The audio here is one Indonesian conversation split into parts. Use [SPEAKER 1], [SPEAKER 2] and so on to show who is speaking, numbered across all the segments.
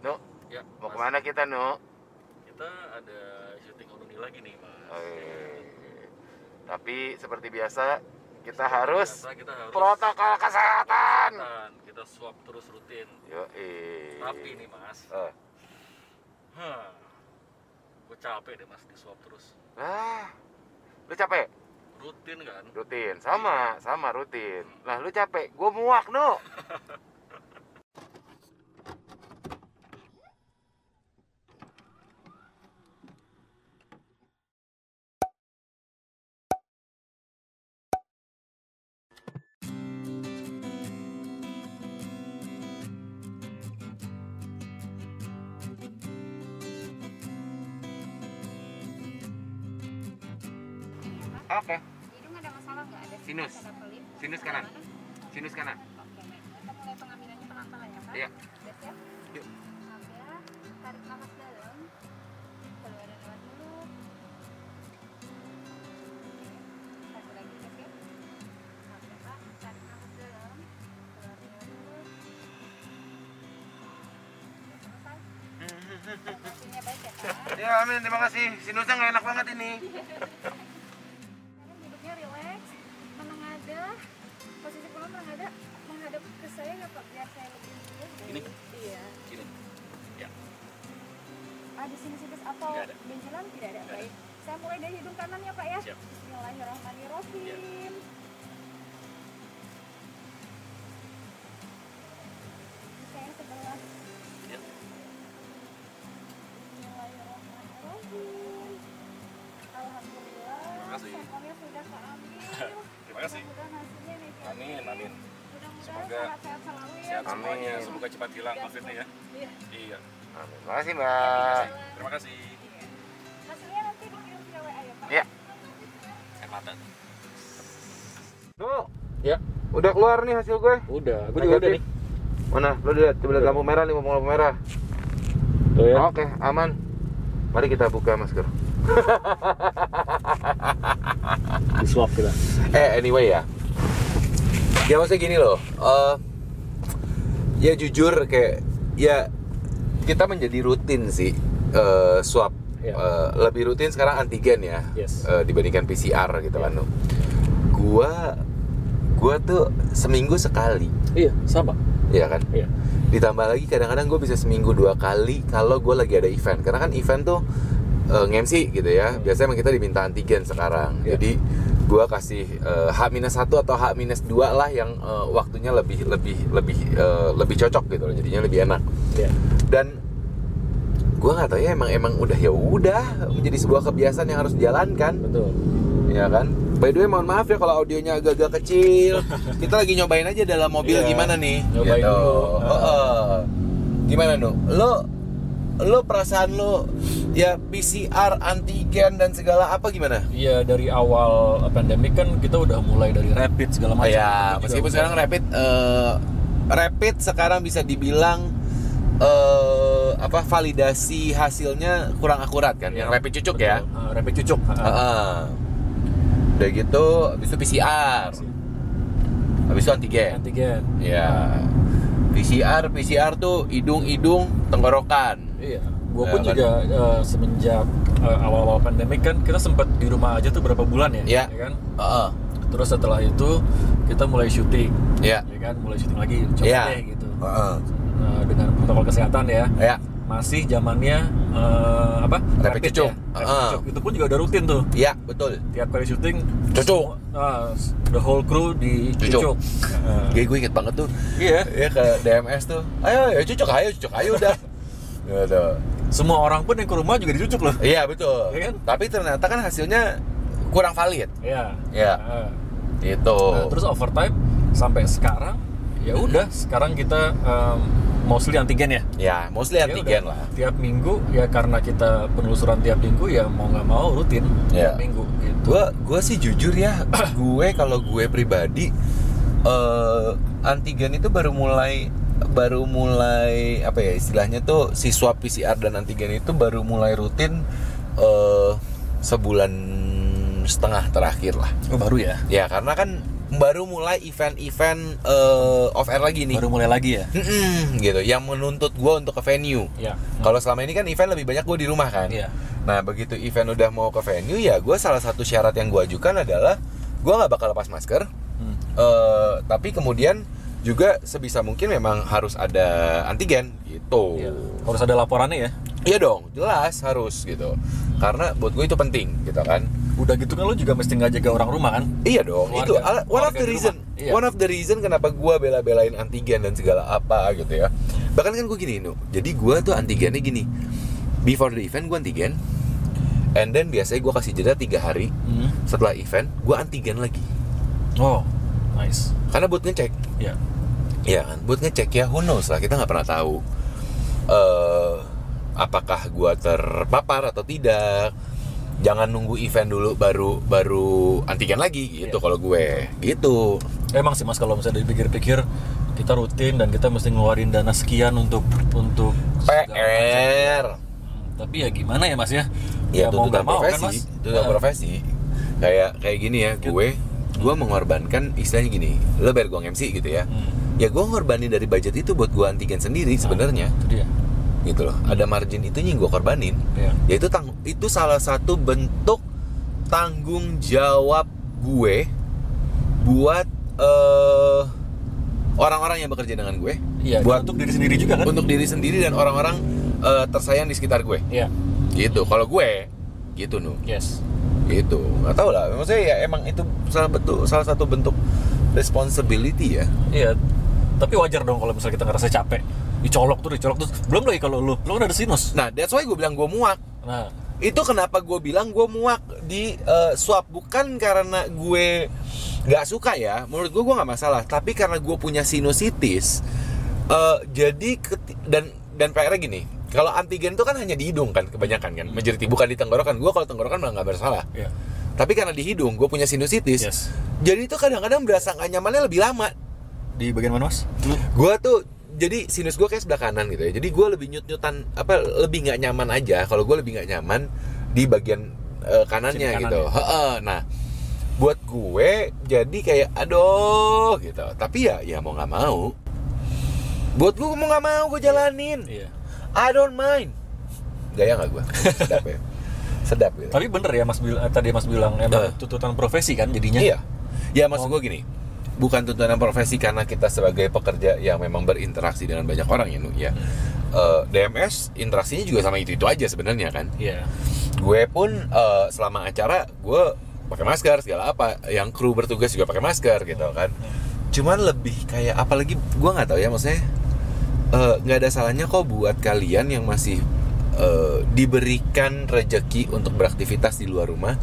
[SPEAKER 1] Nu,
[SPEAKER 2] Ya,
[SPEAKER 1] mau
[SPEAKER 2] Mas.
[SPEAKER 1] ke mana kita, Nu?
[SPEAKER 2] Kita ada syuting Onuni lagi nih, Mas.
[SPEAKER 1] Eh, Tapi seperti biasa, kita harus
[SPEAKER 2] Biasa kita harus
[SPEAKER 1] protokol kesehatan.
[SPEAKER 2] kesehatan. Kita swab terus rutin.
[SPEAKER 1] Yo,
[SPEAKER 2] Tapi nih, Mas.
[SPEAKER 1] Eh,
[SPEAKER 2] Hah. Gue capek deh, Mas, di swab terus.
[SPEAKER 1] ah, lu capek?
[SPEAKER 2] Rutin kan?
[SPEAKER 1] Rutin, sama, sama rutin. Nah, lu capek, gue muak, Nu. Oke,
[SPEAKER 3] Hidung ada masalah nggak? Ada
[SPEAKER 1] Sinus.
[SPEAKER 3] ada pelit?
[SPEAKER 1] Sinus kanan.
[SPEAKER 3] Mana?
[SPEAKER 1] sinus kanan.
[SPEAKER 3] Oke. Kita mulai pengambilannya pelan-pelan ya, Pak?
[SPEAKER 1] Iya.
[SPEAKER 3] Udah siap?
[SPEAKER 1] Yuk.
[SPEAKER 3] Ambil, tarik nafas dalam. Oke. Satu lagi, udah siap? Oke, Pak. Tarik nafas dalam. Udah selesai? Baik ya, Pak?
[SPEAKER 1] Ya, amin. Terima kasih. Sinusnya nggak enak banget ini.
[SPEAKER 3] atau
[SPEAKER 2] Nggak ada.
[SPEAKER 3] benjolan tidak ada.
[SPEAKER 2] Nggak ada.
[SPEAKER 3] Baik. Saya mulai dari hidung kanan ya Pak ya.
[SPEAKER 2] Siap.
[SPEAKER 3] Bismillahirrahmanirrahim.
[SPEAKER 2] Ya.
[SPEAKER 3] Yang sebelah. Bismillahirrahmanirrahim. Alhamdulillah.
[SPEAKER 2] Terima kasih.
[SPEAKER 3] Sampelnya sudah keambil.
[SPEAKER 2] Terima kasih.
[SPEAKER 3] Mudah-mudahan hasilnya negatif.
[SPEAKER 2] Amin, amin.
[SPEAKER 3] Mudah-mudahan
[SPEAKER 2] Semoga
[SPEAKER 3] selalu ya.
[SPEAKER 2] Sehat semuanya. Semoga cepat hilang COVID-nya ya.
[SPEAKER 3] Iya.
[SPEAKER 2] Iya.
[SPEAKER 1] Amin. Terima kasih, Mbak.
[SPEAKER 2] Terima kasih. Air mata.
[SPEAKER 1] Nu,
[SPEAKER 2] Ya.
[SPEAKER 1] udah keluar nih hasil gue.
[SPEAKER 2] Udah, gue
[SPEAKER 1] Negatif. Mana? Lu lihat, coba lihat lampu merah, lampu lampu merah.
[SPEAKER 2] Tuh ya.
[SPEAKER 1] Oke, aman. Mari kita buka masker.
[SPEAKER 2] Di swab kita.
[SPEAKER 1] Eh, anyway ya. Ya maksudnya gini loh. eh ya jujur kayak ya kita menjadi rutin sih eh, swab.
[SPEAKER 2] Iya.
[SPEAKER 1] Eh, lebih rutin sekarang antigen ya
[SPEAKER 2] Yes.
[SPEAKER 1] eh, dibandingkan PCR gitu
[SPEAKER 2] Iya.
[SPEAKER 1] kan. Gua gua tuh seminggu sekali,
[SPEAKER 2] Iya, sama.
[SPEAKER 1] ya kan?
[SPEAKER 2] Iya.
[SPEAKER 1] Ditambah lagi kadang-kadang gue bisa seminggu dua kali kalau gue lagi ada event. Karena kan event tuh eh, nge-MC gitu ya.
[SPEAKER 2] Hmm.
[SPEAKER 1] Biasanya emang kita diminta antigen sekarang.
[SPEAKER 2] Iya.
[SPEAKER 1] Jadi gue kasih eh, H-1 atau H-2 lah yang eh, waktunya lebih lebih lebih eh, lebih cocok gitu loh. Jadinya lebih enak.
[SPEAKER 2] Iya.
[SPEAKER 1] Dan gue nggak tahu ya emang emang udah ya udah menjadi sebuah kebiasaan yang harus dijalankan.
[SPEAKER 2] Betul.
[SPEAKER 1] ya kan? By the way mohon maaf ya kalau audionya agak-agak kecil. Kita lagi nyobain aja dalam mobil
[SPEAKER 2] Iya,
[SPEAKER 1] gimana nih?
[SPEAKER 2] Nyobain dulu.
[SPEAKER 1] Heeh. gimana nu lo lo perasaan lo ya PCR antigen dan segala apa gimana?
[SPEAKER 2] Iya dari awal pandemik kan kita udah mulai dari rapid segala macam.
[SPEAKER 1] ya,
[SPEAKER 2] Itu juga
[SPEAKER 1] meskipun sekarang rapid eh, rapid sekarang bisa dibilang eh apa validasi hasilnya kurang akurat kan, yang
[SPEAKER 2] Iya,
[SPEAKER 1] rapid cucuk
[SPEAKER 2] betul.
[SPEAKER 1] ya.
[SPEAKER 2] Ah, rapid cucuk. Ah.
[SPEAKER 1] Heeh. Udah gitu, habis itu PCR, habis itu antigen.
[SPEAKER 2] Antigen.
[SPEAKER 1] Ya. PCR, PCR tuh hidung-hidung tenggorokan.
[SPEAKER 2] Iya. Gue
[SPEAKER 1] Ya,
[SPEAKER 2] pun
[SPEAKER 1] kan?
[SPEAKER 2] juga eh, semenjak eh, awal-awal pandemik kan kita sempat di rumah aja tuh berapa bulan ya,
[SPEAKER 1] Iya.
[SPEAKER 2] ya kan?
[SPEAKER 1] Heeh.
[SPEAKER 2] Terus setelah itu kita mulai syuting,
[SPEAKER 1] Ya.
[SPEAKER 2] ya kan? Mulai syuting lagi, coba
[SPEAKER 1] Iya.
[SPEAKER 2] deh gitu.
[SPEAKER 1] Heeh.
[SPEAKER 2] Nah, dengan protokol kesehatan ya,
[SPEAKER 1] Ya.
[SPEAKER 2] Masih zamannya eh, apa?
[SPEAKER 1] Rapid cucuk.
[SPEAKER 2] ya? Rapid
[SPEAKER 1] Ah.
[SPEAKER 2] cucuk. Itu pun juga udah rutin tuh.
[SPEAKER 1] Ya, betul.
[SPEAKER 2] Tiap kali syuting,
[SPEAKER 1] Cucuk.
[SPEAKER 2] ah, the whole crew di
[SPEAKER 1] Cucuk.
[SPEAKER 2] cucuk. Ah.
[SPEAKER 1] Gue gue inget banget tuh.
[SPEAKER 2] Iya.
[SPEAKER 1] Ya ke DMS tuh. Ayo, ya cucuk ayo, cucuk ayo udah. Gitu.
[SPEAKER 2] Semua orang pun yang ke rumah juga dicucuk loh.
[SPEAKER 1] Iya betul.
[SPEAKER 2] Iya kan?
[SPEAKER 1] Tapi ternyata kan hasilnya kurang valid.
[SPEAKER 2] Iya.
[SPEAKER 1] Iya.
[SPEAKER 2] Ah.
[SPEAKER 1] Gitu.
[SPEAKER 2] Nah, terus overtime sampai sekarang ya udah sekarang kita um, mostly antigen ya.
[SPEAKER 1] ya, mostly
[SPEAKER 2] Ya
[SPEAKER 1] antigen
[SPEAKER 2] udah,
[SPEAKER 1] lah.
[SPEAKER 2] Tiap minggu ya karena kita penelusuran tiap minggu ya mau nggak mau rutin
[SPEAKER 1] Iya.
[SPEAKER 2] tiap minggu gitu.
[SPEAKER 1] Gue gue sih jujur ya, gue kalau gue pribadi eh antigen itu baru mulai baru mulai apa ya istilahnya tuh si swab PCR dan antigen itu baru mulai rutin eh sebulan setengah terakhir lah.
[SPEAKER 2] Oh, baru ya.
[SPEAKER 1] Ya karena kan baru mulai event-event eh, off air lagi nih.
[SPEAKER 2] Baru mulai lagi ya?
[SPEAKER 1] Mm-mm, gitu, yang menuntut gue untuk ke venue.
[SPEAKER 2] Iya.
[SPEAKER 1] Kalau selama ini kan event lebih banyak gue di rumah kan.
[SPEAKER 2] Iya.
[SPEAKER 1] Nah begitu event udah mau ke venue ya gue salah satu syarat yang gue ajukan adalah gue nggak bakal lepas masker.
[SPEAKER 2] Hmm.
[SPEAKER 1] Eh, tapi kemudian juga sebisa mungkin memang harus ada antigen gitu.
[SPEAKER 2] Iya. Harus ada laporannya ya.
[SPEAKER 1] Iya dong, jelas harus gitu. Karena buat gue itu penting gitu kan.
[SPEAKER 2] Udah gitu kan lo juga mesti nggak jaga orang rumah kan?
[SPEAKER 1] Iya dong,
[SPEAKER 2] Keluarga-
[SPEAKER 1] itu one of the reason.
[SPEAKER 2] Iya.
[SPEAKER 1] one of the reason kenapa gue bela-belain antigen dan segala apa gitu ya. Bahkan kan gue gini, nu. Jadi gue tuh antigennya gini. Before the event gue antigen, and then biasanya gue kasih jeda tiga hari.
[SPEAKER 2] Hmm.
[SPEAKER 1] Setelah event, gue antigen lagi.
[SPEAKER 2] Oh, nice.
[SPEAKER 1] Karena buat ngecek,
[SPEAKER 2] Ya.
[SPEAKER 1] Iya kan, buat ngecek ya, who knows lah, kita nggak pernah tahu eh apakah gua terpapar atau tidak. Jangan nunggu event dulu baru baru antigen lagi gitu
[SPEAKER 2] Iya.
[SPEAKER 1] kalau gue. Gitu.
[SPEAKER 2] Emang sih mas kalau misalnya dipikir-pikir kita rutin dan kita mesti ngeluarin dana sekian untuk untuk.
[SPEAKER 1] PR.
[SPEAKER 2] Hmm, Tapi ya gimana ya mas ya?
[SPEAKER 1] Ya,
[SPEAKER 2] nggak mau kan
[SPEAKER 1] profesi,
[SPEAKER 2] mas?
[SPEAKER 1] tuntutan
[SPEAKER 2] Nah,
[SPEAKER 1] profesi. Kayak kayak gini ya, gue gue mengorbankan istilahnya gini, lo biar gue MC gitu ya.
[SPEAKER 2] hmm.
[SPEAKER 1] Ya gue ngorbanin dari budget itu buat gue antigen sendiri sebenarnya. Gitu loh ada margin itu yang gue korbanin
[SPEAKER 2] Iya.
[SPEAKER 1] yaitu tang itu salah satu bentuk tanggung jawab gue buat eh, orang-orang yang bekerja dengan gue
[SPEAKER 2] Iya.
[SPEAKER 1] buat
[SPEAKER 2] untuk diri sendiri juga kan?
[SPEAKER 1] untuk diri sendiri dan orang-orang eh, tersayang di sekitar gue
[SPEAKER 2] Iya.
[SPEAKER 1] gitu kalau gue gitu nu
[SPEAKER 2] Yes.
[SPEAKER 1] gitu nggak tahu lah maksudnya ya emang itu salah betul salah satu bentuk responsibility ya
[SPEAKER 2] Iya. Tapi wajar dong kalau misalnya kita ngerasa capek. Dicolok tuh, dicolok tuh. Belum lagi kalau lu, lu kan ada sinus.
[SPEAKER 1] nah that's why gue bilang gue muak
[SPEAKER 2] Nah,
[SPEAKER 1] itu kenapa gue bilang gue muak di eh, swab bukan karena gue nggak suka ya menurut gue gue nggak masalah tapi karena gue punya sinusitis eh, jadi dan dan PR gini kalau antigen itu kan hanya di hidung kan kebanyakan kan majority bukan di tenggorokan gue kalau tenggorokan malah nggak bersalah
[SPEAKER 2] ya.
[SPEAKER 1] tapi karena di hidung gue punya sinusitis
[SPEAKER 2] Yes.
[SPEAKER 1] jadi itu kadang-kadang berasa nggak nyamannya lebih lama
[SPEAKER 2] Di bagian mana, Mas?
[SPEAKER 1] gue tuh jadi sinus gue kayak sebelah kanan gitu ya. Jadi gue lebih nyut nyutan apa lebih nggak nyaman aja. Kalau gue lebih nggak nyaman di bagian eh, kanannya
[SPEAKER 2] kanan
[SPEAKER 1] gitu.
[SPEAKER 2] ya?
[SPEAKER 1] Heeh, nah buat gue jadi kayak aduh gitu. Tapi ya ya mau nggak mau. Buat gue mau nggak mau gue jalanin.
[SPEAKER 2] Iya.
[SPEAKER 1] I don't mind. Gaya nggak gue sedap ya? Sedap gitu.
[SPEAKER 2] Tapi bener ya Mas bilang tadi Mas bilang emang
[SPEAKER 1] Eh.
[SPEAKER 2] tuntutan profesi kan jadinya.
[SPEAKER 1] Iya. Ya maksud
[SPEAKER 2] Oh.
[SPEAKER 1] gue gini, bukan tuntutan profesi karena kita sebagai pekerja yang memang berinteraksi dengan banyak orang ya, Nu, ya. Eh, DMS interaksinya juga sama itu itu aja sebenarnya kan.
[SPEAKER 2] Iya.
[SPEAKER 1] Gue pun eh, selama acara gue pakai masker segala apa, yang kru bertugas juga pakai masker gitu kan. Cuman lebih kayak apalagi gue nggak tahu ya maksudnya eh, nggak ada salahnya kok buat kalian yang masih eh, diberikan rejeki untuk beraktivitas di luar rumah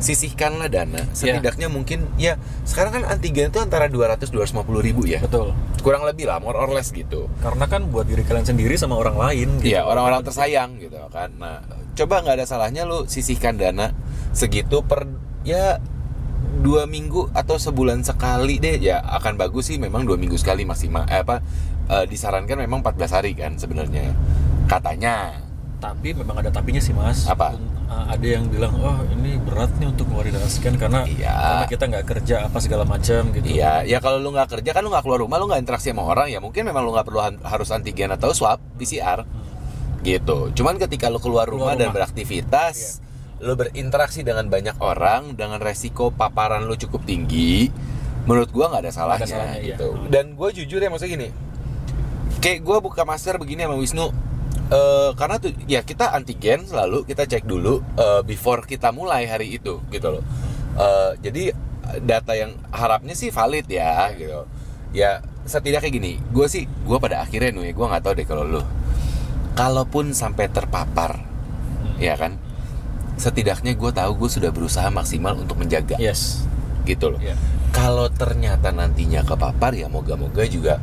[SPEAKER 1] sisihkanlah dana setidaknya mungkin ya sekarang kan antigen itu antara 200 250 ribu ya
[SPEAKER 2] Betul.
[SPEAKER 1] kurang lebih lah more or less gitu
[SPEAKER 2] Karena kan buat diri kalian sendiri sama orang lain gitu.
[SPEAKER 1] Iya orang-orang tersayang gitu kan. Nah coba nggak ada salahnya lu sisihkan dana segitu per ya dua minggu atau sebulan sekali deh ya akan bagus sih memang dua minggu sekali maksimal eh, apa eh, disarankan memang 14 hari kan sebenarnya katanya
[SPEAKER 2] Tapi memang ada tapinya sih Mas.
[SPEAKER 1] Apa?
[SPEAKER 2] Uh, ada yang bilang, oh ini berat nih untuk ngeluarin dana sekian karena
[SPEAKER 1] Iya.
[SPEAKER 2] karena kita nggak kerja apa segala macam gitu.
[SPEAKER 1] Iya, ya kalau lu nggak kerja kan lu nggak keluar rumah, lu nggak interaksi sama orang ya mungkin memang lu nggak perlu harus antigen atau swab PCR gitu. Cuman ketika lu keluar rumah,
[SPEAKER 2] Keluar
[SPEAKER 1] dan
[SPEAKER 2] rumah.
[SPEAKER 1] beraktivitas, lu berinteraksi dengan banyak orang dengan resiko paparan lu cukup tinggi, menurut gua nggak ada salahnya,
[SPEAKER 2] salahnya, iya.
[SPEAKER 1] gitu. Dan gue jujur ya maksudnya gini, kayak gua buka masker begini sama Wisnu. Eh, karena tuh ya kita antigen selalu kita cek dulu eh, before kita mulai hari itu gitu loh. Eh, jadi data yang harapnya sih valid ya gitu. Ya setidaknya gini, gue sih gue pada akhirnya nih gue nggak tahu deh kalau lu. Kalaupun sampai terpapar, ya kan, setidaknya gue tahu gue sudah berusaha maksimal untuk menjaga
[SPEAKER 2] Yes.
[SPEAKER 1] gitu loh.
[SPEAKER 2] Iya.
[SPEAKER 1] Kalau ternyata nantinya kepapar ya moga-moga juga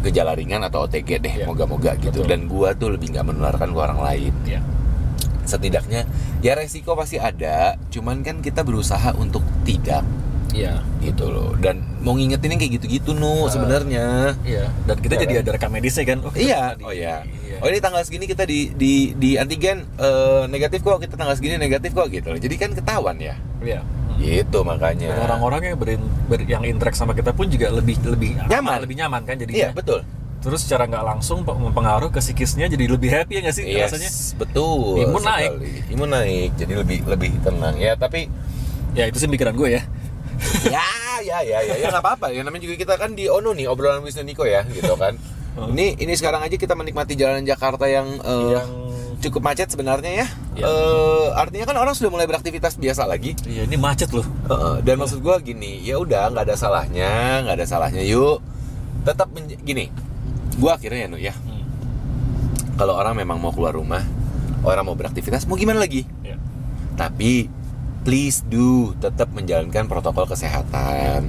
[SPEAKER 1] gejala ringan atau OTG deh,
[SPEAKER 2] Iya.
[SPEAKER 1] moga-moga gitu.
[SPEAKER 2] Betul.
[SPEAKER 1] Dan gua tuh lebih nggak menularkan ke orang lain.
[SPEAKER 2] Iya.
[SPEAKER 1] Setidaknya ya resiko pasti ada, cuman kan kita berusaha untuk tidak
[SPEAKER 2] Iya.
[SPEAKER 1] gitu loh. Dan mau ngingetin yang kayak gitu-gitu nu
[SPEAKER 2] Ah.
[SPEAKER 1] sebenarnya.
[SPEAKER 2] Iya. Dan kita
[SPEAKER 1] Iya
[SPEAKER 2] jadi
[SPEAKER 1] kan?
[SPEAKER 2] ada rekam medisnya kan. Oh,
[SPEAKER 1] Iya,
[SPEAKER 2] di-
[SPEAKER 1] oh iya.
[SPEAKER 2] iya.
[SPEAKER 1] Oh ini tanggal segini kita di di di antigen eh, negatif kok, kita tanggal segini negatif kok gitu loh. Jadi kan ketahuan ya.
[SPEAKER 2] Iya.
[SPEAKER 1] Gitu makanya.
[SPEAKER 2] Dan orang-orang yang berin- ber- yang interact sama kita pun juga lebih lebih
[SPEAKER 1] Nyaman.
[SPEAKER 2] lebih nyaman kan
[SPEAKER 1] Iya,
[SPEAKER 2] jadinya.
[SPEAKER 1] betul.
[SPEAKER 2] Terus secara nggak langsung pe- mempengaruhi ke psikisnya jadi lebih happy ya nggak sih
[SPEAKER 1] Yes,
[SPEAKER 2] rasanya?
[SPEAKER 1] betul.
[SPEAKER 2] Imun naik.
[SPEAKER 1] sekali. Imun naik, jadi lebih lebih tenang. Ya, tapi
[SPEAKER 2] Ya itu sih pikiran gue ya.
[SPEAKER 1] ya ya ya ya ya nggak apa-apa ya namanya juga kita kan di Ono nih obrolan Wisnu Niko ya gitu kan ini ini sekarang aja kita menikmati jalan Jakarta yang eh,
[SPEAKER 2] Yang
[SPEAKER 1] cukup macet sebenarnya ya
[SPEAKER 2] Iya.
[SPEAKER 1] Eh, artinya kan orang sudah mulai beraktivitas biasa lagi
[SPEAKER 2] Iya ini macet loh.
[SPEAKER 1] Heeh, dan maksud gua gini ya udah nggak ada salahnya nggak ada salahnya yuk tetap gini gua akhirnya ya ya
[SPEAKER 2] Hmm.
[SPEAKER 1] kalau orang memang mau keluar rumah orang mau beraktivitas mau gimana lagi
[SPEAKER 2] Ya.
[SPEAKER 1] tapi please do tetap menjalankan protokol kesehatan.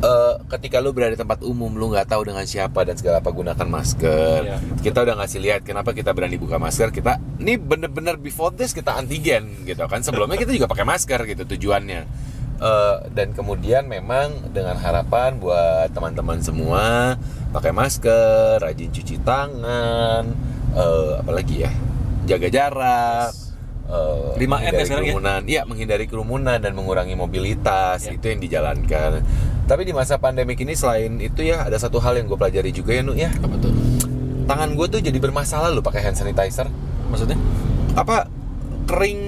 [SPEAKER 1] Eh, ketika lu berada di tempat umum, lu nggak tahu dengan siapa dan segala apa gunakan masker.
[SPEAKER 2] Iya.
[SPEAKER 1] Kita udah ngasih lihat kenapa kita berani buka masker. Kita ini bener-bener before this kita antigen gitu kan. Sebelumnya kita juga pakai masker gitu tujuannya. Eh, dan kemudian memang dengan harapan buat teman-teman semua pakai masker, rajin cuci tangan, eh, apalagi ya jaga jarak. Eh,
[SPEAKER 2] 5M ya ya?
[SPEAKER 1] kerumunan, iya menghindari kerumunan dan mengurangi mobilitas
[SPEAKER 2] Ya.
[SPEAKER 1] itu yang dijalankan. Tapi di masa pandemik ini selain itu ya ada satu hal yang gue pelajari juga ya Nu ya.
[SPEAKER 2] Apa tuh?
[SPEAKER 1] Tangan gue tuh jadi bermasalah loh pakai hand sanitizer.
[SPEAKER 2] Maksudnya?
[SPEAKER 1] Apa kering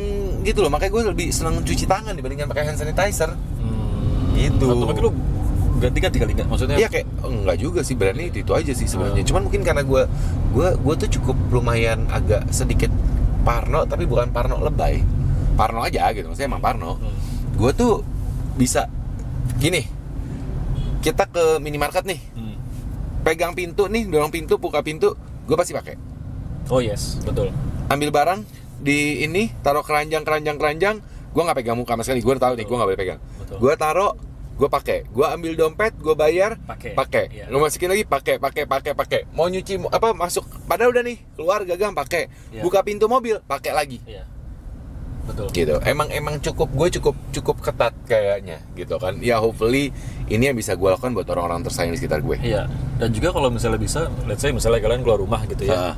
[SPEAKER 1] gitu loh. Makanya gue lebih senang cuci tangan dibandingkan pakai hand sanitizer.
[SPEAKER 2] Hmm,
[SPEAKER 1] Gitu.
[SPEAKER 2] Atau mungkin ganti-ganti kali nggak? Maksudnya?
[SPEAKER 1] Iya kayak enggak juga sih berarti itu, itu aja sih sebenarnya.
[SPEAKER 2] Hmm.
[SPEAKER 1] Cuman mungkin karena gue gue gue tuh cukup lumayan agak sedikit parno tapi bukan parno lebay. Parno aja gitu. Maksudnya emang parno.
[SPEAKER 2] Hmm.
[SPEAKER 1] gue tuh bisa gini kita ke minimarket nih
[SPEAKER 2] Hmm.
[SPEAKER 1] pegang pintu nih dorong pintu buka pintu gue pasti pakai
[SPEAKER 2] Oh yes, betul.
[SPEAKER 1] ambil barang di ini taruh keranjang keranjang keranjang gue nggak pegang muka sama sekali gue tahu nih gue nggak boleh pegang gue taruh gue pakai gue ambil dompet gue bayar
[SPEAKER 2] Pakai.
[SPEAKER 1] pakai
[SPEAKER 2] Iya.
[SPEAKER 1] gue masukin lagi pakai pakai pakai pakai mau nyuci apa masuk padahal udah nih keluar gagang pakai
[SPEAKER 2] Iya.
[SPEAKER 1] buka pintu mobil pakai lagi
[SPEAKER 2] Iya. Betul.
[SPEAKER 1] gitu emang emang cukup gue cukup cukup ketat kayaknya gitu kan ya hopefully ini yang bisa gue lakukan buat orang-orang tersayang di sekitar gue
[SPEAKER 2] Iya. Dan juga kalau misalnya bisa, let's say misalnya kalian keluar rumah gitu ya.
[SPEAKER 1] Ah,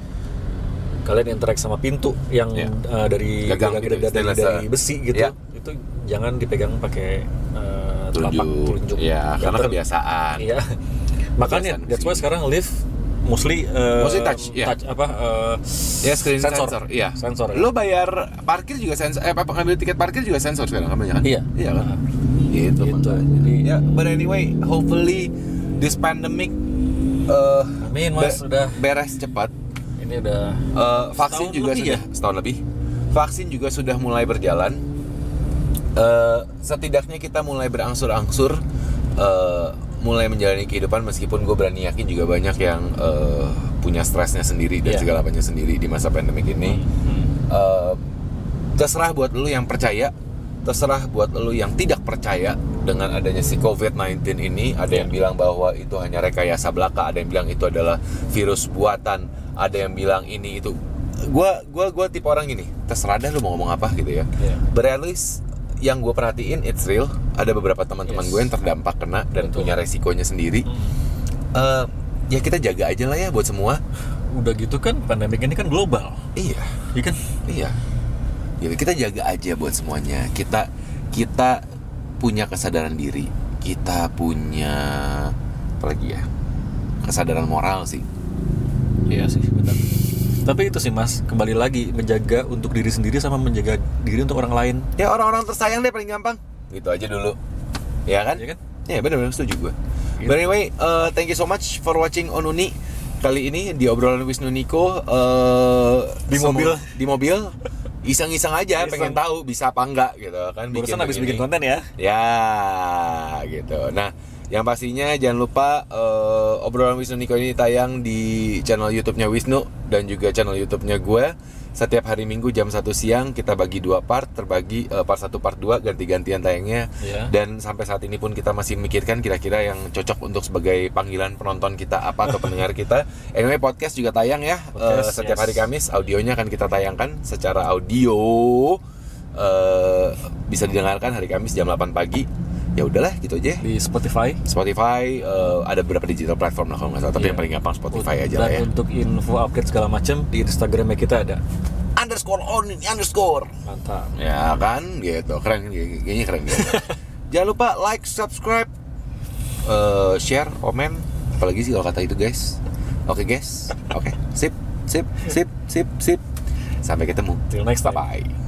[SPEAKER 2] Kalian interact sama pintu yang
[SPEAKER 1] Iya.
[SPEAKER 2] eh, dari
[SPEAKER 1] Gagang
[SPEAKER 2] dari,
[SPEAKER 1] gitu,
[SPEAKER 2] dari, dari,
[SPEAKER 1] ah.
[SPEAKER 2] besi gitu.
[SPEAKER 1] Iya.
[SPEAKER 2] Itu jangan dipegang pakai telapak
[SPEAKER 1] Telunjuk.
[SPEAKER 2] telunjuk.
[SPEAKER 1] Iya, karena
[SPEAKER 2] ter-
[SPEAKER 1] kebiasaan.
[SPEAKER 2] Iya. Makanya
[SPEAKER 1] Kebiasaan
[SPEAKER 2] that's why sekarang lift mostly eh,
[SPEAKER 1] Mostly touch, iya.
[SPEAKER 2] apa eh,
[SPEAKER 1] ya screen
[SPEAKER 2] sensor.
[SPEAKER 1] sensor, iya
[SPEAKER 2] Sensor. ya.
[SPEAKER 1] lo bayar parkir juga sensor eh apa ngambil tiket parkir juga sensor sekarang kan banyak kan
[SPEAKER 2] Iya.
[SPEAKER 1] iya kan
[SPEAKER 2] Nah,
[SPEAKER 1] gitu,
[SPEAKER 2] Gitu. Jadi-
[SPEAKER 1] ya but anyway hopefully this pandemic eh
[SPEAKER 2] Amin, Mas,
[SPEAKER 1] be-
[SPEAKER 2] udah.
[SPEAKER 1] beres cepat
[SPEAKER 2] ini udah
[SPEAKER 1] Eh, vaksin juga sudah
[SPEAKER 2] ya?
[SPEAKER 1] setahun lebih. Vaksin juga sudah mulai berjalan. Eh, setidaknya kita mulai berangsur-angsur eh, mulai menjalani kehidupan meskipun gue berani yakin juga banyak yang eh, punya stresnya sendiri dan
[SPEAKER 2] Iya.
[SPEAKER 1] segala macamnya sendiri di masa pandemik ini.
[SPEAKER 2] Hmm.
[SPEAKER 1] Eh, terserah buat lu yang percaya, terserah buat lu yang tidak percaya dengan adanya si COVID-19 ini. Ada yang bilang bahwa itu hanya rekayasa belaka, ada yang bilang itu adalah virus buatan, ada yang bilang ini itu. Gua gua gua tipe orang gini, terserah dah lu mau ngomong apa gitu ya.
[SPEAKER 2] Iya.
[SPEAKER 1] Berealis yang gue perhatiin it's real. Ada beberapa teman-teman
[SPEAKER 2] Yes.
[SPEAKER 1] gue yang terdampak kena dan
[SPEAKER 2] Betul.
[SPEAKER 1] punya resikonya sendiri.
[SPEAKER 2] Hmm.
[SPEAKER 1] Eh, ya kita jaga aja lah ya buat semua.
[SPEAKER 2] udah gitu kan pandemik ini kan global
[SPEAKER 1] Iya.
[SPEAKER 2] iya kan
[SPEAKER 1] Iya. Jadi kita jaga aja buat semuanya. Kita kita punya kesadaran diri. Kita punya apa lagi ya? Kesadaran moral sih.
[SPEAKER 2] iya sih benar tapi itu sih mas kembali lagi menjaga untuk diri sendiri sama menjaga diri untuk orang lain
[SPEAKER 1] Ya orang-orang tersayang deh paling gampang. Gitu aja dulu. Ya kan?
[SPEAKER 2] Iya kan?
[SPEAKER 1] Ya benar-benar setuju gue.
[SPEAKER 2] Gitu.
[SPEAKER 1] But anyway, uh, thank you so much for watching Onuni kali ini di obrolan Wisnu Niko uh,
[SPEAKER 2] Di mobil.
[SPEAKER 1] di mobil iseng-iseng aja
[SPEAKER 2] Iseng.
[SPEAKER 1] pengen tahu bisa apa enggak gitu kan
[SPEAKER 2] barusan habis bikin konten ya
[SPEAKER 1] Ya, gitu. Nah, yang pastinya jangan lupa eh, obrolan Wisnu Niko ini tayang di channel YouTube-nya Wisnu dan juga channel YouTube-nya gue. Setiap hari Minggu jam 1 siang kita bagi dua part, terbagi eh, part 1 part 2 ganti-gantian tayangnya.
[SPEAKER 2] Iya.
[SPEAKER 1] Dan sampai saat ini pun kita masih memikirkan kira-kira yang cocok untuk sebagai panggilan penonton kita apa atau pendengar kita. Anyway, podcast juga tayang ya.
[SPEAKER 2] Podcast,
[SPEAKER 1] setiap
[SPEAKER 2] yes.
[SPEAKER 1] hari Kamis audionya akan kita tayangkan secara audio eh, bisa didengarkan hari Kamis jam 8 pagi. Ya udahlah gitu aja.
[SPEAKER 2] di Spotify
[SPEAKER 1] Spotify eh, ada beberapa digital platform lah kalau nggak salah, tapi
[SPEAKER 2] Iya.
[SPEAKER 1] yang paling gampang Spotify aja
[SPEAKER 2] dan
[SPEAKER 1] lah ya.
[SPEAKER 2] untuk info update segala macam di Instagramnya kita ada
[SPEAKER 1] underscore on underscore
[SPEAKER 2] Mantap.
[SPEAKER 1] ya kan gitu keren kayaknya keren gitu. jangan lupa like subscribe eh, share komen apalagi sih kalau kata itu guys oke guys oke sip sip sip sip sip sampai ketemu
[SPEAKER 2] Till next time.
[SPEAKER 1] bye